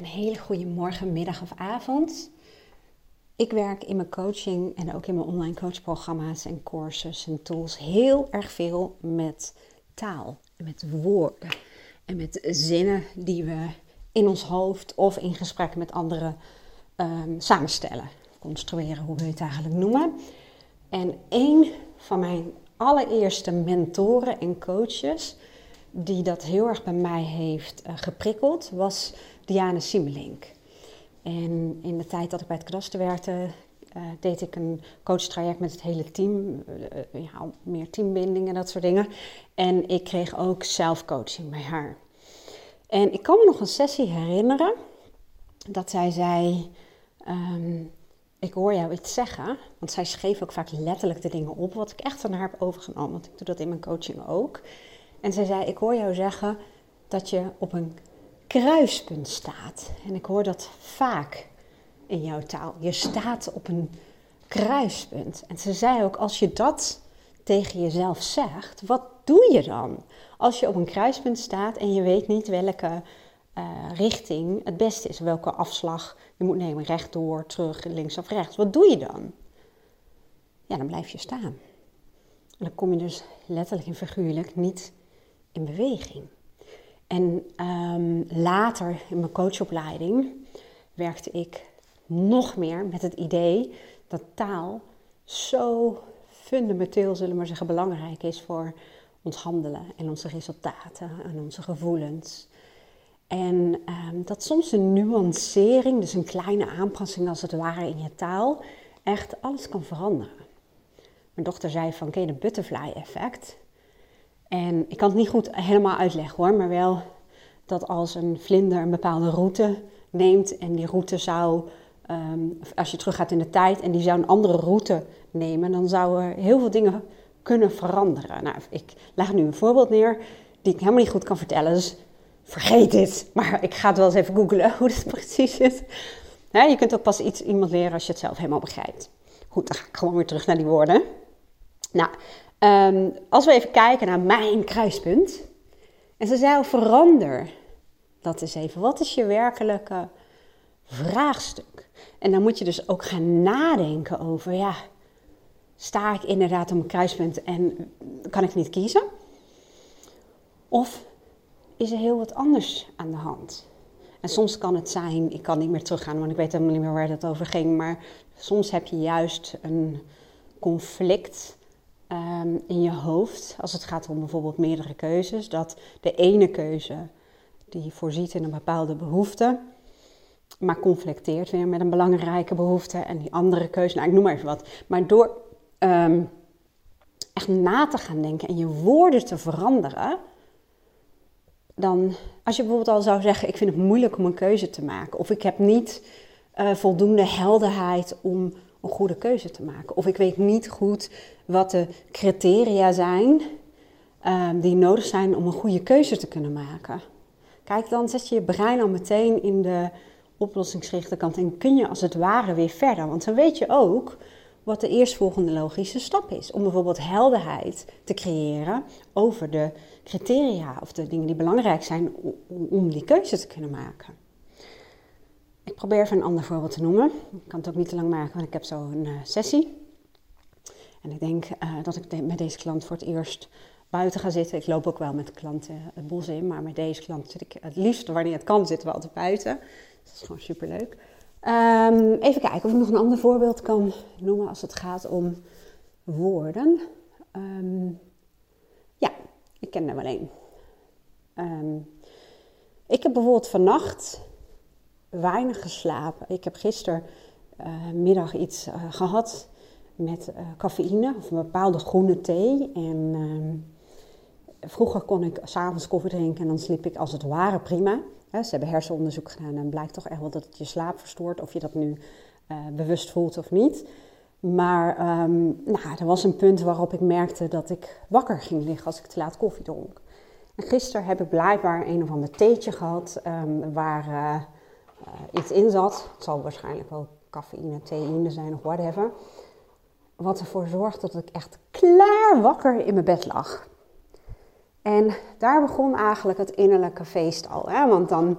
Een hele goede morgen, middag of avond. Ik werk in mijn coaching en ook in mijn online coachprogramma's en courses en tools heel erg veel met taal met woorden en met zinnen die we in ons hoofd of in gesprekken met anderen um, samenstellen, construeren, hoe we het eigenlijk noemen. En een van mijn allereerste mentoren en coaches die dat heel erg bij mij heeft uh, geprikkeld, was Diana Simmelink. En in de tijd dat ik bij het kadaster werkte, uh, deed ik een coachtraject met het hele team. Uh, ja, meer teambinding en dat soort dingen. En ik kreeg ook zelfcoaching bij haar. En ik kan me nog een sessie herinneren dat zij zei: um, Ik hoor jou iets zeggen. Want zij schreef ook vaak letterlijk de dingen op, wat ik echt van haar heb overgenomen. Want ik doe dat in mijn coaching ook. En zij zei: Ik hoor jou zeggen dat je op een kruispunt staat. En ik hoor dat vaak in jouw taal. Je staat op een kruispunt. En ze zei ook: Als je dat tegen jezelf zegt, wat doe je dan? Als je op een kruispunt staat en je weet niet welke uh, richting het beste is, welke afslag je moet nemen, rechtdoor, terug, links of rechts, wat doe je dan? Ja, dan blijf je staan. En dan kom je dus letterlijk en figuurlijk niet in beweging. En um, later in mijn coachopleiding werkte ik nog meer met het idee dat taal zo fundamenteel, zullen we maar zeggen, belangrijk is voor ons handelen en onze resultaten en onze gevoelens. En um, dat soms een nuancering, dus een kleine aanpassing als het ware in je taal, echt alles kan veranderen. Mijn dochter zei van, ken de butterfly effect? En ik kan het niet goed helemaal uitleggen hoor, maar wel dat als een vlinder een bepaalde route neemt en die route zou, um, als je teruggaat in de tijd en die zou een andere route nemen, dan zouden heel veel dingen kunnen veranderen. Nou, ik leg nu een voorbeeld neer die ik helemaal niet goed kan vertellen, dus vergeet dit. Maar ik ga het wel eens even googlen hoe het precies is. je kunt ook pas iets iemand leren als je het zelf helemaal begrijpt. Goed, dan ga ik gewoon weer terug naar die woorden. Nou, Um, als we even kijken naar mijn kruispunt. En ze zei, verander dat eens even. Wat is je werkelijke vraagstuk? En dan moet je dus ook gaan nadenken over, ja, sta ik inderdaad op een kruispunt en kan ik niet kiezen? Of is er heel wat anders aan de hand? En soms kan het zijn, ik kan niet meer teruggaan, want ik weet helemaal niet meer waar het over ging, maar soms heb je juist een conflict Ehm, in je hoofd, als het gaat om bijvoorbeeld meerdere keuzes, dat de ene keuze die voorziet in een bepaalde behoefte, maar conflicteert weer met een belangrijke behoefte en die andere keuze, nou ik noem maar even wat, maar door um, echt na te gaan denken en je woorden te veranderen, dan als je bijvoorbeeld al zou zeggen, ik vind het moeilijk om een keuze te maken, of ik heb niet uh, voldoende helderheid om een goede keuze te maken. Of ik weet niet goed wat de criteria zijn um, die nodig zijn om een goede keuze te kunnen maken. Kijk, dan zet je je brein al meteen in de oplossingsgerichte kant en kun je als het ware weer verder. Want dan weet je ook wat de eerstvolgende logische stap is. Om bijvoorbeeld helderheid te creëren over de criteria of de dingen die belangrijk zijn om die keuze te kunnen maken. Ik probeer even een ander voorbeeld te noemen. Ik kan het ook niet te lang maken, want ik heb zo een uh, sessie. En ik denk uh, dat ik met deze klant voor het eerst buiten ga zitten. Ik loop ook wel met klanten het bos in, maar met deze klant zit ik het liefst, wanneer het kan, zitten we altijd buiten. Dat is gewoon superleuk. Um, even kijken of ik nog een ander voorbeeld kan noemen als het gaat om woorden. Um, ja, ik ken er wel één. Um, ik heb bijvoorbeeld vannacht weinig geslapen. Ik heb gistermiddag uh, iets uh, gehad met uh, cafeïne of een bepaalde groene thee. En ehm, vroeger kon ik s'avonds koffie drinken en dan sliep ik als het ware prima. ze hebben hersenonderzoek gedaan en blijkt toch echt wel dat het je slaap verstoort, of je dat nu bewust voelt of niet. Maar um, nou, er was een punt waarop ik merkte dat ik wakker ging liggen als ik te laat koffie dronk. En gisteren heb ik blijkbaar een of ander theetje gehad um, waar iets in zat. Het zal waarschijnlijk wel cafeïne, theïne zijn of whatever. Wat ervoor zorgde dat ik echt klaar wakker in mijn bed lag. En daar begon eigenlijk het innerlijke feest al. Hè? Want dan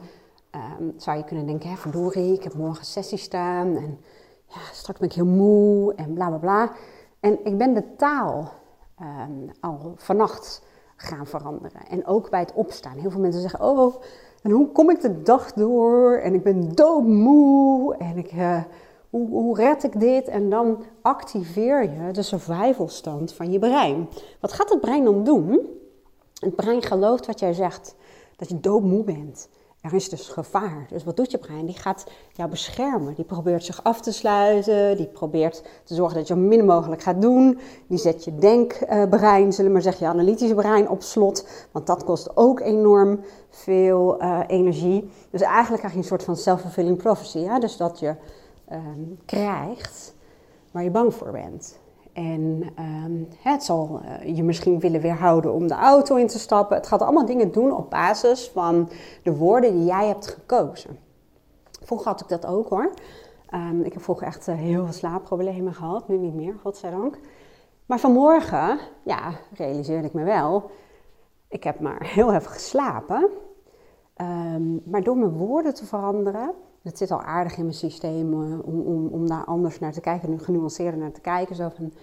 ehm, zou je kunnen denken, hè, verdorie, ik heb morgen sessie staan en ja, straks ben ik heel moe en bla bla bla. En ik ben de taal ehm, al vannacht gaan veranderen. En ook bij het opstaan. Heel veel mensen zeggen, oh, en hoe kom ik de dag door? En ik ben doodmoe en ik... Uh, hoe, hoe red ik dit? En dan activeer je de survival stand van je brein. Wat gaat het brein dan doen? Het brein gelooft wat jij zegt, dat je doodmoe bent. Er is dus gevaar. Dus wat doet je brein? Die gaat jou beschermen. Die probeert zich af te sluiten. Die probeert te zorgen dat je min mogelijk gaat doen. Die zet je denkbrein, zullen we maar zeggen, je analytische brein op slot. Want dat kost ook enorm veel uh, energie. Dus eigenlijk krijg je een soort van self-fulfilling prophecy. Dus dat je um, krijgt waar je bang voor bent. En um, het zal uh, je misschien willen weerhouden om de auto in te stappen. Het gaat allemaal dingen doen op basis van de woorden die jij hebt gekozen. Vroeger had ik dat ook hoor. Um, ik heb vroeger echt uh, heel veel slaapproblemen gehad, nu niet meer, godzijdank. Maar vanmorgen, ja, realiseerde ik me wel, ik heb maar heel even geslapen. Um, maar door mijn woorden te veranderen, het zit al aardig in mijn systeem uh, om, om, om daar anders naar te kijken, nu genuanceerder naar te kijken. Zo van,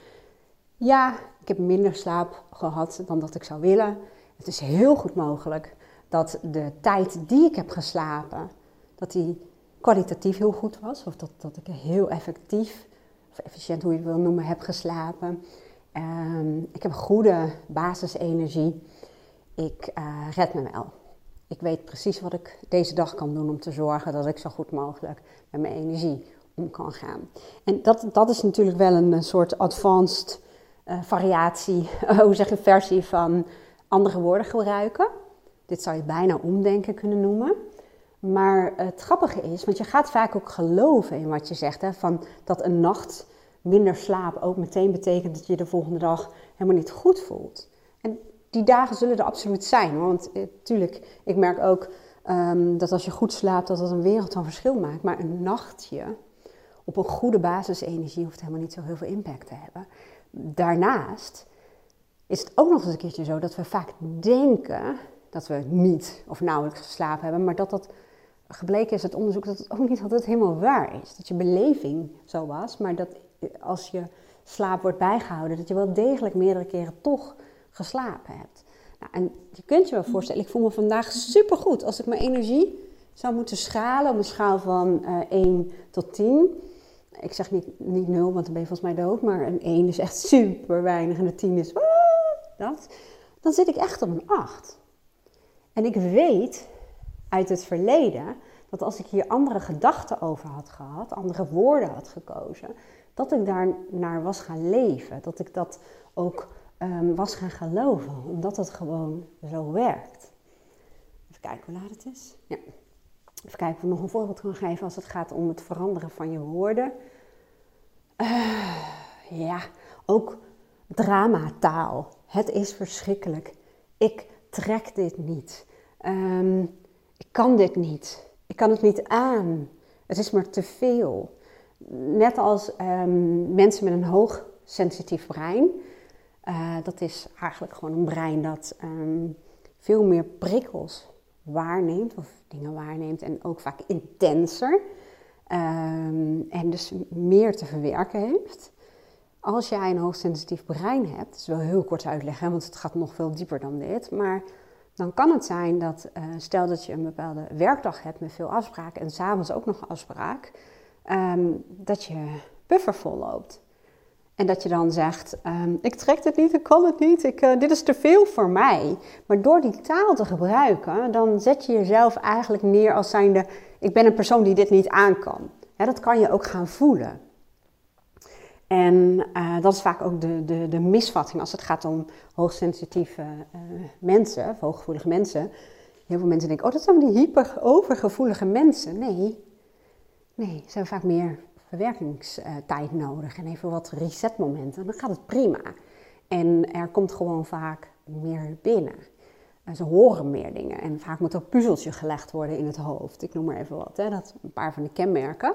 ja, ik heb minder slaap gehad dan dat ik zou willen. Het is heel goed mogelijk dat de tijd die ik heb geslapen, dat die kwalitatief heel goed was. Of dat, dat ik heel effectief, of efficiënt hoe je het wil noemen, heb geslapen. Um, ik heb goede basisenergie. Ik uh, red me wel. Ik weet precies wat ik deze dag kan doen om te zorgen dat ik zo goed mogelijk met mijn energie om kan gaan. En dat, dat is natuurlijk wel een, soort advanced uh, variatie, hoe zeg je, versie van andere woorden gebruiken. Dit zou je bijna omdenken kunnen noemen. Maar het grappige is, want je gaat vaak ook geloven in wat je zegt, hè, van dat een nacht minder slaap ook meteen betekent dat je de volgende dag helemaal niet goed voelt. En die dagen zullen er absoluut zijn. Want natuurlijk, eh, ik merk ook um, dat als je goed slaapt, dat dat een wereld van verschil maakt. Maar een nachtje op een goede basisenergie hoeft helemaal niet zo heel veel impact te hebben. Daarnaast is het ook nog eens een keertje zo dat we vaak denken dat we niet of nauwelijks geslapen hebben, maar dat dat gebleken is uit onderzoek dat het ook niet altijd helemaal waar is. Dat je beleving zo was, maar dat als je slaap wordt bijgehouden, dat je wel degelijk meerdere keren toch geslapen hebt. Nou, en je kunt je wel voorstellen, ik voel me vandaag supergoed. Als ik mijn energie zou moeten schalen op een schaal van uh, eh, 1 tot 10. Ik zeg niet, niet 0, want dan ben je volgens mij dood. Maar een 1 is echt super weinig en een 10 is dat. Dan zit ik echt op een 8. En ik weet uit het verleden dat als ik hier andere gedachten over had gehad, andere woorden had gekozen, dat ik daar naar was gaan leven. Dat ik dat ook um, was gaan geloven, omdat het gewoon zo werkt. Even kijken hoe laat het is. Ja. Even kijken of ik nog een voorbeeld kan geven als het gaat om het veranderen van je woorden. Uh, ja, ook dramataal. Het is verschrikkelijk. Ik trek dit niet. Um, ik kan dit niet. Ik kan het niet aan. Het is maar te veel. Net als um, mensen met een hoog sensitief brein uh, dat is eigenlijk gewoon een brein dat um, veel meer prikkels waarneemt, of dingen waarneemt en ook vaak intenser. Um, en dus meer te verwerken heeft. Als jij een hoogsensitief brein hebt, dat is wel heel kort uitleggen, want het gaat nog veel dieper dan dit. Maar dan kan het zijn dat, uh, stel dat je een bepaalde werkdag hebt met veel afspraken en s'avonds ook nog afspraak, um, dat je buffer vol loopt. En dat je dan zegt, ehm, ik trek dit niet, ik kan het niet, ik, uh, dit is te veel voor mij. Maar door die taal te gebruiken, dan zet je jezelf eigenlijk neer als zijnde, ik ben een persoon die dit niet aan kan. dat kan je ook gaan voelen. En uh, dat is vaak ook de, de, de misvatting als het gaat om hoogsensitieve uh, mensen, of hooggevoelige mensen. Heel veel mensen denken, oh dat zijn die hyper overgevoelige mensen. Nee, nee, ze zijn vaak meer verwerkingstijd nodig en even wat resetmomenten, dan gaat het prima. En er komt gewoon vaak meer binnen. En ze horen meer dingen en vaak moet er puzzeltje gelegd worden in het hoofd. Ik noem maar even wat, hè. dat een paar van de kenmerken.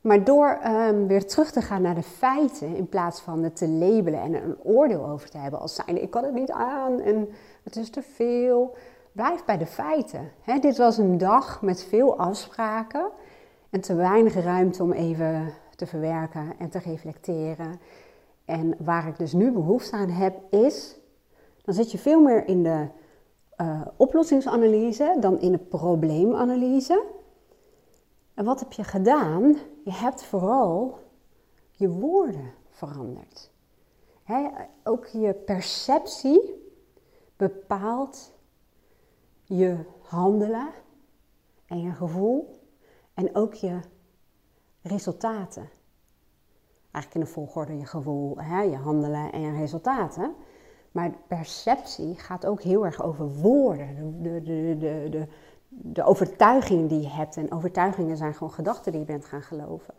Maar door um, weer terug te gaan naar de feiten in plaats van het te labelen en een oordeel over te hebben als zijnde ik kan het niet aan en het is te veel, blijf bij de feiten. dit was een dag met veel afspraken en te weinig ruimte om even te verwerken en te reflecteren. En waar ik dus nu behoefte aan heb, is, dan zit je veel meer in de uh, oplossingsanalyse dan in de probleemanalyse. En wat heb je gedaan? Je hebt vooral je woorden veranderd. ook je perceptie bepaalt je handelen en je gevoel en ook je resultaten. Eigenlijk in de volgorde je gevoel, hè, je handelen en je resultaten. Maar perceptie gaat ook heel erg over woorden, de, de, de, de, de overtuigingen die je hebt. En overtuigingen zijn gewoon gedachten die je bent gaan geloven.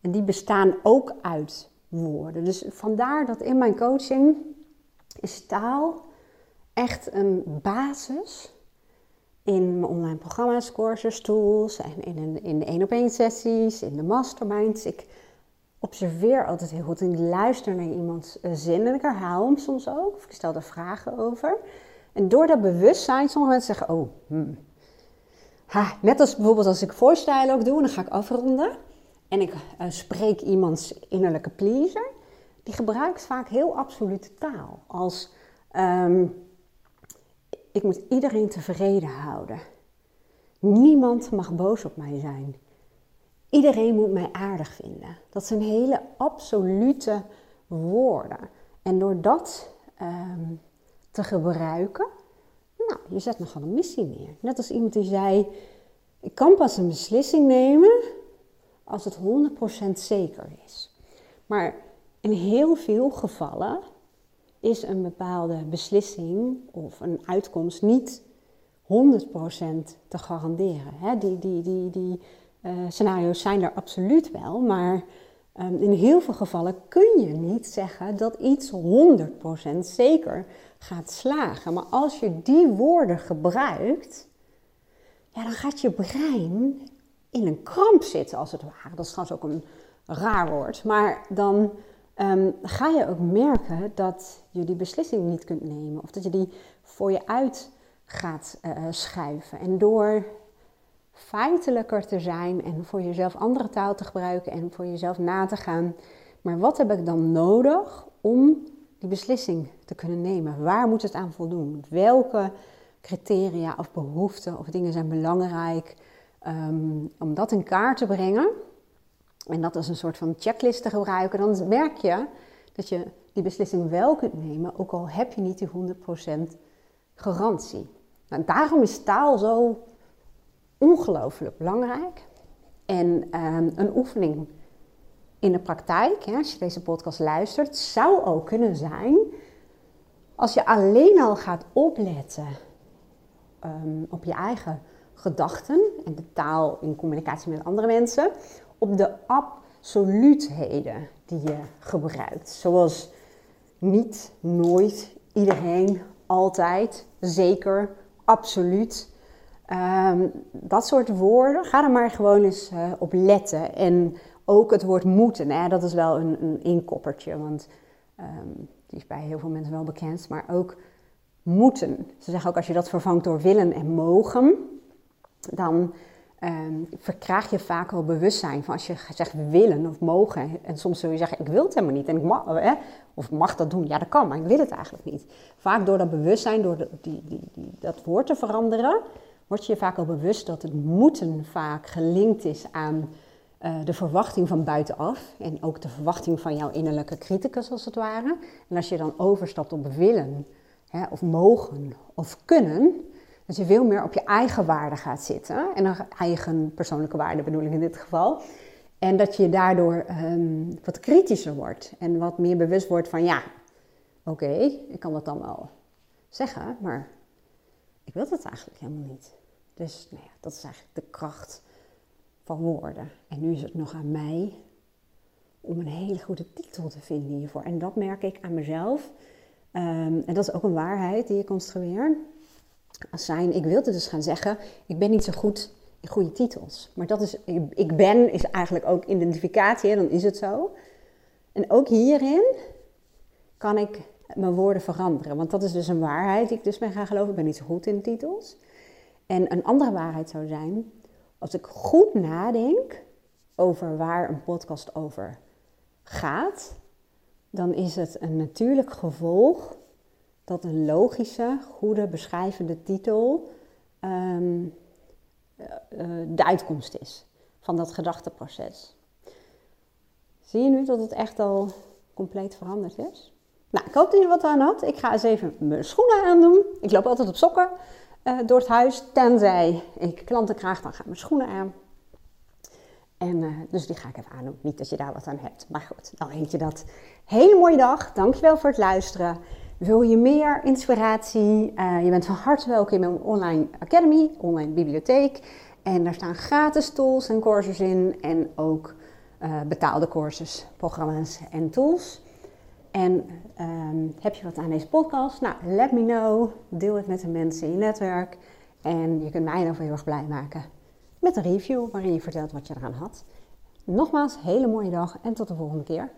En die bestaan ook uit woorden. Dus vandaar dat in mijn coaching is taal echt een basis in mijn online programma's, courses, tools en in, in de één op één sessies, in de masterminds. Ik observeer altijd heel goed en ik luister naar iemands eh, zin en ik herhaal hem soms ook. Of ik stel er vragen over. En door dat bewustzijn, sommige mensen zeggen, oh, hmm. ha, net als bijvoorbeeld als ik voorstijl ook doe en dan ga ik afronden. En ik uh, spreek iemands innerlijke pleaser. Die gebruikt vaak heel absolute taal. Als, ehm, ik moet iedereen tevreden houden. Niemand mag boos op mij zijn. Iedereen moet mij aardig vinden. Dat zijn hele absolute woorden. En door dat um, te gebruiken, nou, je zet nogal een missie neer. Net als iemand die zei: Ik kan pas een beslissing nemen als het 100% zeker is. Maar in heel veel gevallen is een bepaalde beslissing of een uitkomst niet 100% te garanderen. Hè? Die, die, die, die uh, scenario's zijn er absoluut wel, maar um, in heel veel gevallen kun je niet zeggen dat iets 100% zeker gaat slagen. Maar als je die woorden gebruikt, ja, dan gaat je brein in een kramp zitten, als het ware. Dat is trouwens ook een raar woord, maar dan um, ga je ook merken dat je die beslissing niet kunt nemen of dat je die voor je uit gaat uh, schuiven. En door feitelijker te zijn en voor jezelf andere taal te gebruiken en voor jezelf na te gaan. Maar wat heb ik dan nodig om die beslissing te kunnen nemen? Waar moet het aan voldoen? Welke criteria of behoeften of dingen zijn belangrijk um, om dat in kaart te brengen? En dat als een soort van checklist te gebruiken, dan merk je dat je die beslissing wel kunt nemen, ook al heb je niet die 100% garantie. Nou, daarom is taal zo ongelooflijk belangrijk. En ehm, een oefening in de praktijk, als je deze podcast luistert, zou ook kunnen zijn als je alleen al gaat opletten um, op je eigen gedachten en de taal in communicatie met andere mensen, op de absoluutheden die je gebruikt. Zoals niet, nooit, iedereen, altijd, zeker, absoluut. Ehm, dat soort woorden, ga er maar gewoon eens uh, op letten. En ook het woord moeten, hè, dat is wel een, een inkoppertje, want um, die is bij heel veel mensen wel bekend. Maar ook moeten. Ze zeggen ook als je dat vervangt door willen en mogen, dan um, je vaak al bewustzijn van als je zegt willen of mogen. En soms zul je zeggen, ik wil het helemaal niet. En ik mag, hè, of mag dat doen. Ja, dat kan, maar ik wil het eigenlijk niet. Vaak door dat bewustzijn, door die, die, die, dat woord te veranderen, word je vaak al bewust dat het moeten vaak gelinkt is aan uh, de verwachting van buitenaf. En ook de verwachting van jouw innerlijke criticus, als het ware. En als je dan overstapt op willen, hè, of mogen, of kunnen dat je veel meer op je eigen waarde gaat zitten. En dan eigen persoonlijke waarde bedoel ik in dit geval. En dat je daardoor um, wat kritischer wordt. En wat meer bewust wordt van ja, oké, ik kan dat dan wel zeggen, maar ik wil dat eigenlijk helemaal niet. Dus nou ja, dat is eigenlijk de kracht van woorden. En nu is het nog aan mij om een hele goede titel te vinden hiervoor. En dat merk ik aan mezelf. Um, en dat is ook een waarheid die je construeert zijn, ik wilde dus gaan zeggen, ik ben niet zo goed in goede titels. Maar dat is, ik ben is eigenlijk ook identificatie, dan is het zo. En ook hierin kan ik mijn woorden veranderen. Want dat is dus een waarheid die ik dus ben gaan geloven. Ik ben niet zo goed in titels. En een andere waarheid zou zijn, als ik goed nadenk over waar een podcast over gaat, dan is het een natuurlijk gevolg dat een logische, goede, beschrijvende titel ehm, eh, eh, de uitkomst is van dat gedachteproces. Zie je nu dat het echt al compleet veranderd is? Nou, ik hoop dat je wat aan had. Ik ga eens even mijn schoenen aandoen. Ik loop altijd op sokken uh, door het huis, tenzij ik klanten krijg, dan gaan mijn schoenen aan. En dus die ga ik even aandoen. Niet dat je daar wat aan hebt. Maar goed, dan weet je dat. Hele mooie dag. Dankjewel voor het luisteren. Wil je meer inspiratie? Uh, je bent van harte welkom in mijn online academy, online bibliotheek. En daar staan gratis tools en courses in. En ook uh, betaalde courses, programma's en tools. En um, heb je wat aan deze podcast? Nou, let me know. Deel het met de mensen in je netwerk. En je kunt mij dan heel erg blij maken met een review waarin je vertelt wat je eraan had. Nogmaals, hele mooie dag en tot de volgende keer.